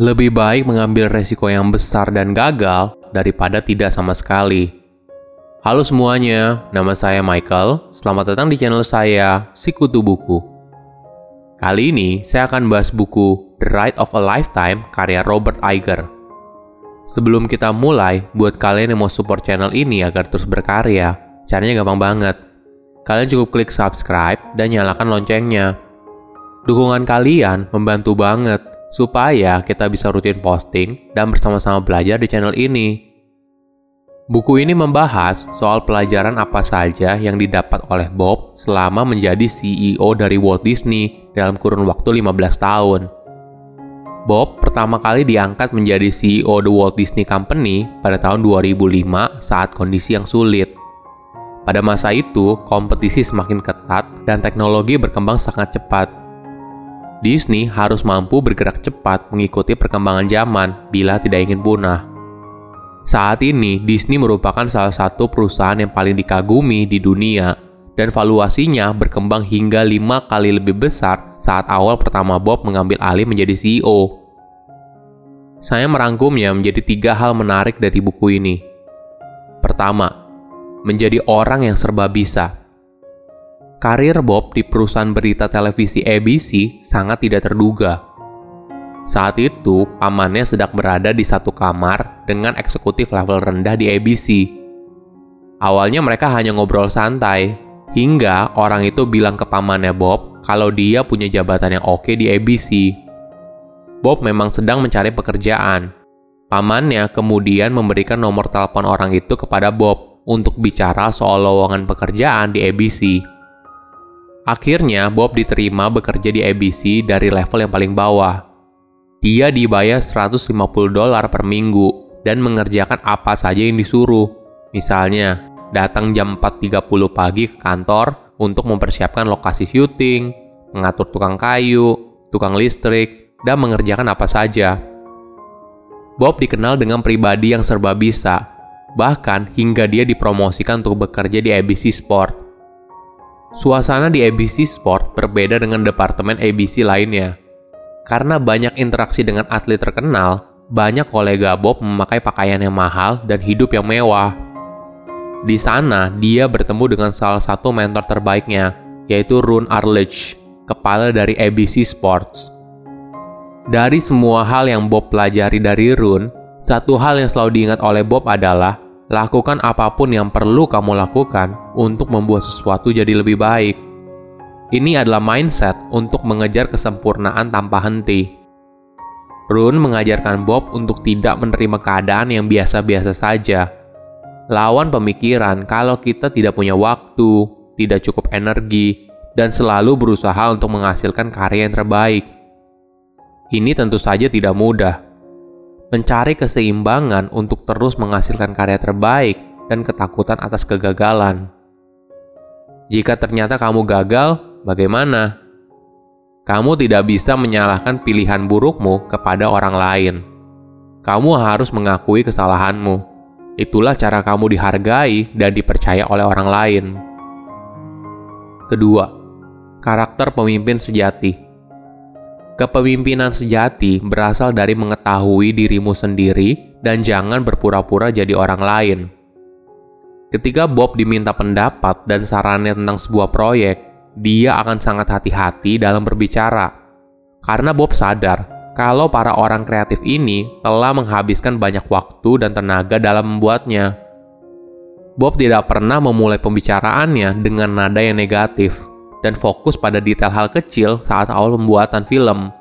Lebih baik mengambil resiko yang besar dan gagal daripada tidak sama sekali. Halo semuanya, nama saya Michael. Selamat datang di channel saya, Sikutu Buku. Kali ini saya akan bahas buku The Ride of a Lifetime karya Robert Iger. Sebelum kita mulai, buat kalian yang mau support channel ini agar terus berkarya, caranya gampang banget. Kalian cukup klik subscribe dan nyalakan loncengnya. Dukungan kalian membantu banget supaya kita bisa rutin posting dan bersama-sama belajar di channel ini. Buku ini membahas soal pelajaran apa saja yang didapat oleh Bob selama menjadi CEO dari Walt Disney dalam kurun waktu 15 tahun. Bob pertama kali diangkat menjadi CEO The Walt Disney Company pada tahun 2005 saat kondisi yang sulit. Pada masa itu, kompetisi semakin ketat dan teknologi berkembang sangat cepat Disney harus mampu bergerak cepat mengikuti perkembangan zaman bila tidak ingin punah. Saat ini, Disney merupakan salah satu perusahaan yang paling dikagumi di dunia dan valuasinya berkembang hingga lima kali lebih besar saat awal pertama Bob mengambil alih menjadi CEO. Saya merangkumnya menjadi tiga hal menarik dari buku ini. Pertama, menjadi orang yang serba bisa. Karir Bob di perusahaan berita televisi ABC sangat tidak terduga. Saat itu, pamannya sedang berada di satu kamar dengan eksekutif level rendah di ABC. Awalnya mereka hanya ngobrol santai, hingga orang itu bilang ke pamannya Bob kalau dia punya jabatan yang oke di ABC. Bob memang sedang mencari pekerjaan. Pamannya kemudian memberikan nomor telepon orang itu kepada Bob untuk bicara soal lowongan pekerjaan di ABC. Akhirnya, Bob diterima bekerja di ABC dari level yang paling bawah. Dia dibayar 150 dolar per minggu dan mengerjakan apa saja yang disuruh. Misalnya, datang jam 4.30 pagi ke kantor untuk mempersiapkan lokasi syuting, mengatur tukang kayu, tukang listrik, dan mengerjakan apa saja. Bob dikenal dengan pribadi yang serba bisa, bahkan hingga dia dipromosikan untuk bekerja di ABC Sport Suasana di ABC Sport berbeda dengan departemen ABC lainnya. Karena banyak interaksi dengan atlet terkenal, banyak kolega Bob memakai pakaian yang mahal dan hidup yang mewah. Di sana, dia bertemu dengan salah satu mentor terbaiknya, yaitu Ron Arledge, kepala dari ABC Sports. Dari semua hal yang Bob pelajari dari Ron, satu hal yang selalu diingat oleh Bob adalah Lakukan apa pun yang perlu kamu lakukan untuk membuat sesuatu jadi lebih baik. Ini adalah mindset untuk mengejar kesempurnaan tanpa henti. Run mengajarkan Bob untuk tidak menerima keadaan yang biasa-biasa saja. Lawan pemikiran kalau kita tidak punya waktu, tidak cukup energi, dan selalu berusaha untuk menghasilkan karya yang terbaik. Ini tentu saja tidak mudah, mencari keseimbangan untuk terus menghasilkan karya terbaik dan ketakutan atas kegagalan. Jika ternyata kamu gagal, bagaimana? Kamu tidak bisa menyalahkan pilihan burukmu kepada orang lain. Kamu harus mengakui kesalahanmu. Itulah cara kamu dihargai dan dipercaya oleh orang lain. Kedua, karakter pemimpin sejati. Kepemimpinan sejati berasal dari mengetahui dirimu sendiri dan jangan berpura-pura jadi orang lain. Ketika Bob diminta pendapat dan sarannya tentang sebuah proyek, dia akan sangat hati-hati dalam berbicara. Karena Bob sadar kalau para orang kreatif ini telah menghabiskan banyak waktu dan tenaga dalam membuatnya. Bob tidak pernah memulai pembicaraannya dengan nada yang negatif dan fokus pada detail hal kecil saat awal pembuatan film.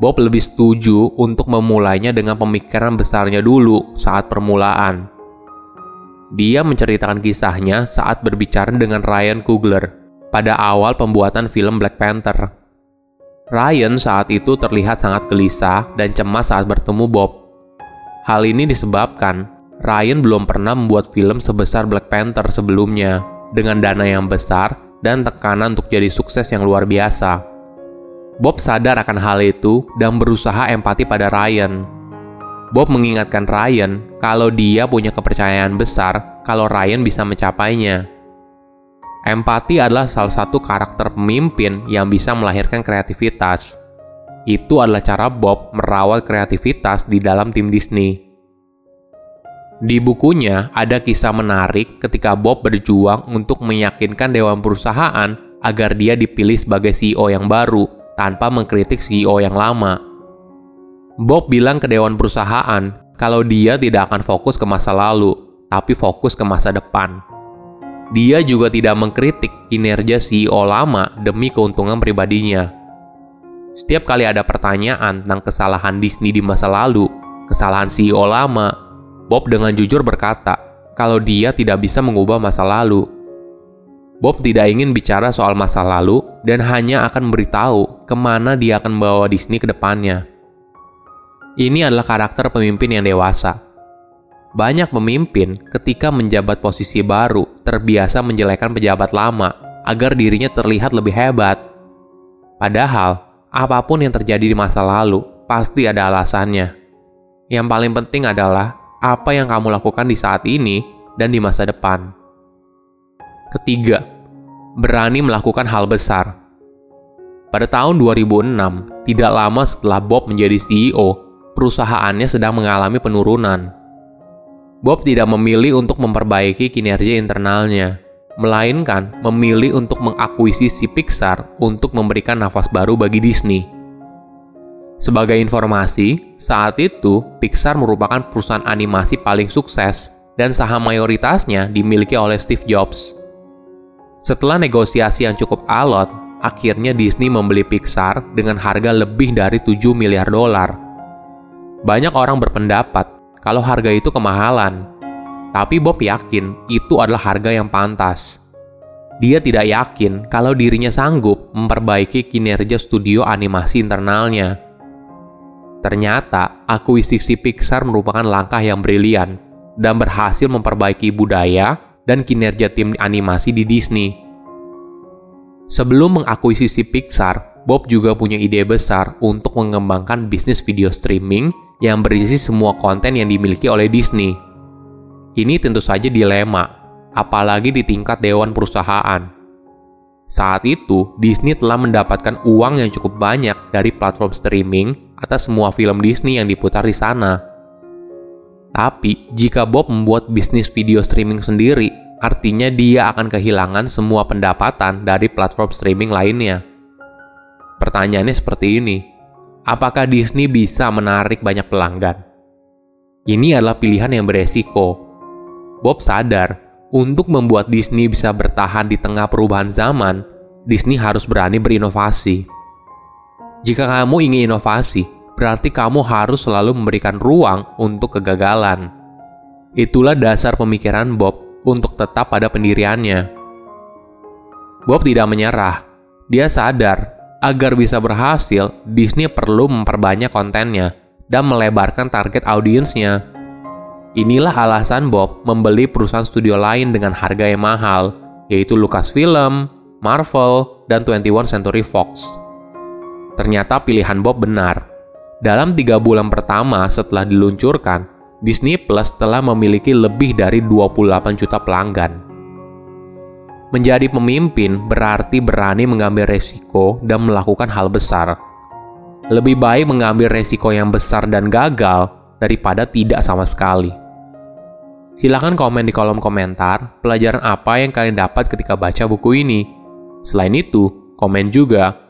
Bob lebih setuju untuk memulainya dengan pemikiran besarnya dulu saat permulaan. Dia menceritakan kisahnya saat berbicara dengan Ryan Coogler pada awal pembuatan film Black Panther. Ryan saat itu terlihat sangat gelisah dan cemas saat bertemu Bob. Hal ini disebabkan Ryan belum pernah membuat film sebesar Black Panther sebelumnya dengan dana yang besar dan tekanan untuk jadi sukses yang luar biasa. Bob sadar akan hal itu dan berusaha empati pada Ryan. Bob mengingatkan Ryan kalau dia punya kepercayaan besar kalau Ryan bisa mencapainya. Empati adalah salah satu karakter pemimpin yang bisa melahirkan kreativitas. Itu adalah cara Bob merawat kreativitas di dalam tim Disney. Di bukunya ada kisah menarik ketika Bob berjuang untuk meyakinkan dewan perusahaan agar dia dipilih sebagai CEO yang baru tanpa mengkritik CEO yang lama. Bob bilang ke dewan perusahaan kalau dia tidak akan fokus ke masa lalu, tapi fokus ke masa depan. Dia juga tidak mengkritik kinerja CEO lama demi keuntungan pribadinya. Setiap kali ada pertanyaan tentang kesalahan Disney di masa lalu, kesalahan CEO lama, Bob dengan jujur berkata kalau dia tidak bisa mengubah masa lalu. Bob tidak ingin bicara soal masa lalu dan hanya akan memberitahu ke mana dia akan membawa Disney ke depannya. Ini adalah karakter pemimpin yang dewasa. Banyak pemimpin ketika menjabat posisi baru terbiasa menjelekan pejabat lama agar dirinya terlihat lebih hebat. Padahal, apa pun yang terjadi di masa lalu pasti ada alasannya. Yang paling penting adalah apa yang kamu lakukan di saat ini dan di masa depan. Ketiga, berani melakukan hal besar. Pada tahun 2006, tidak lama setelah Bob menjadi CEO, perusahaannya sedang mengalami penurunan. Bob tidak memilih untuk memperbaiki kinerja internalnya, melainkan memilih untuk mengakuisisi Pixar untuk memberikan nafas baru bagi Disney. Sebagai informasi, saat itu Pixar merupakan perusahaan animasi paling sukses dan saham mayoritasnya dimiliki oleh Steve Jobs. Setelah negosiasi yang cukup alot, akhirnya Disney membeli Pixar dengan harga lebih dari 7 miliar dolar. Banyak orang berpendapat kalau harga itu kemahalan, tapi Bob yakin itu adalah harga yang pantas. Dia tidak yakin kalau dirinya sanggup memperbaiki kinerja studio animasi internalnya Ternyata, akuisisi Pixar merupakan langkah yang brilian dan berhasil memperbaiki budaya dan kinerja tim animasi di Disney. Sebelum mengakuisisi Pixar, Bob juga punya ide besar untuk mengembangkan bisnis video streaming yang berisi semua konten yang dimiliki oleh Disney. Ini tentu saja dilema, apalagi di tingkat dewan perusahaan. Saat itu, Disney telah mendapatkan uang yang cukup banyak dari platform streaming atas semua film Disney yang diputar di sana. Tapi, jika Bob membuat bisnis video streaming sendiri, artinya dia akan kehilangan semua pendapatan dari platform streaming lainnya. Pertanyaannya seperti ini, apakah Disney bisa menarik banyak pelanggan? Ini adalah pilihan yang beresiko. Bob sadar untuk membuat Disney bisa bertahan di tengah perubahan zaman, Disney harus berani berinovasi. Jika kamu ingin inovasi, berarti kamu harus selalu memberikan ruang untuk kegagalan. Itulah dasar pemikiran Bob untuk tetap pada pendiriannya. Bob tidak menyerah. Dia sadar agar bisa berhasil, Disney perlu memperbanyak kontennya dan melebarkan target audiensnya. Inilah alasan Bob membeli perusahaan studio lain dengan harga yang mahal, yaitu Lucasfilm, Marvel, dan 21 Century Fox. Ternyata pilihan Bob benar. Dalam tiga bulan pertama setelah diluncurkan, Disney Plus telah memiliki lebih dari 28 juta pelanggan. Menjadi pemimpin berarti berani mengambil resiko dan melakukan hal besar. Lebih baik mengambil resiko yang besar dan gagal daripada tidak sama sekali. Silahkan komen di kolom komentar pelajaran apa yang kalian dapat ketika baca buku ini. Selain itu, komen juga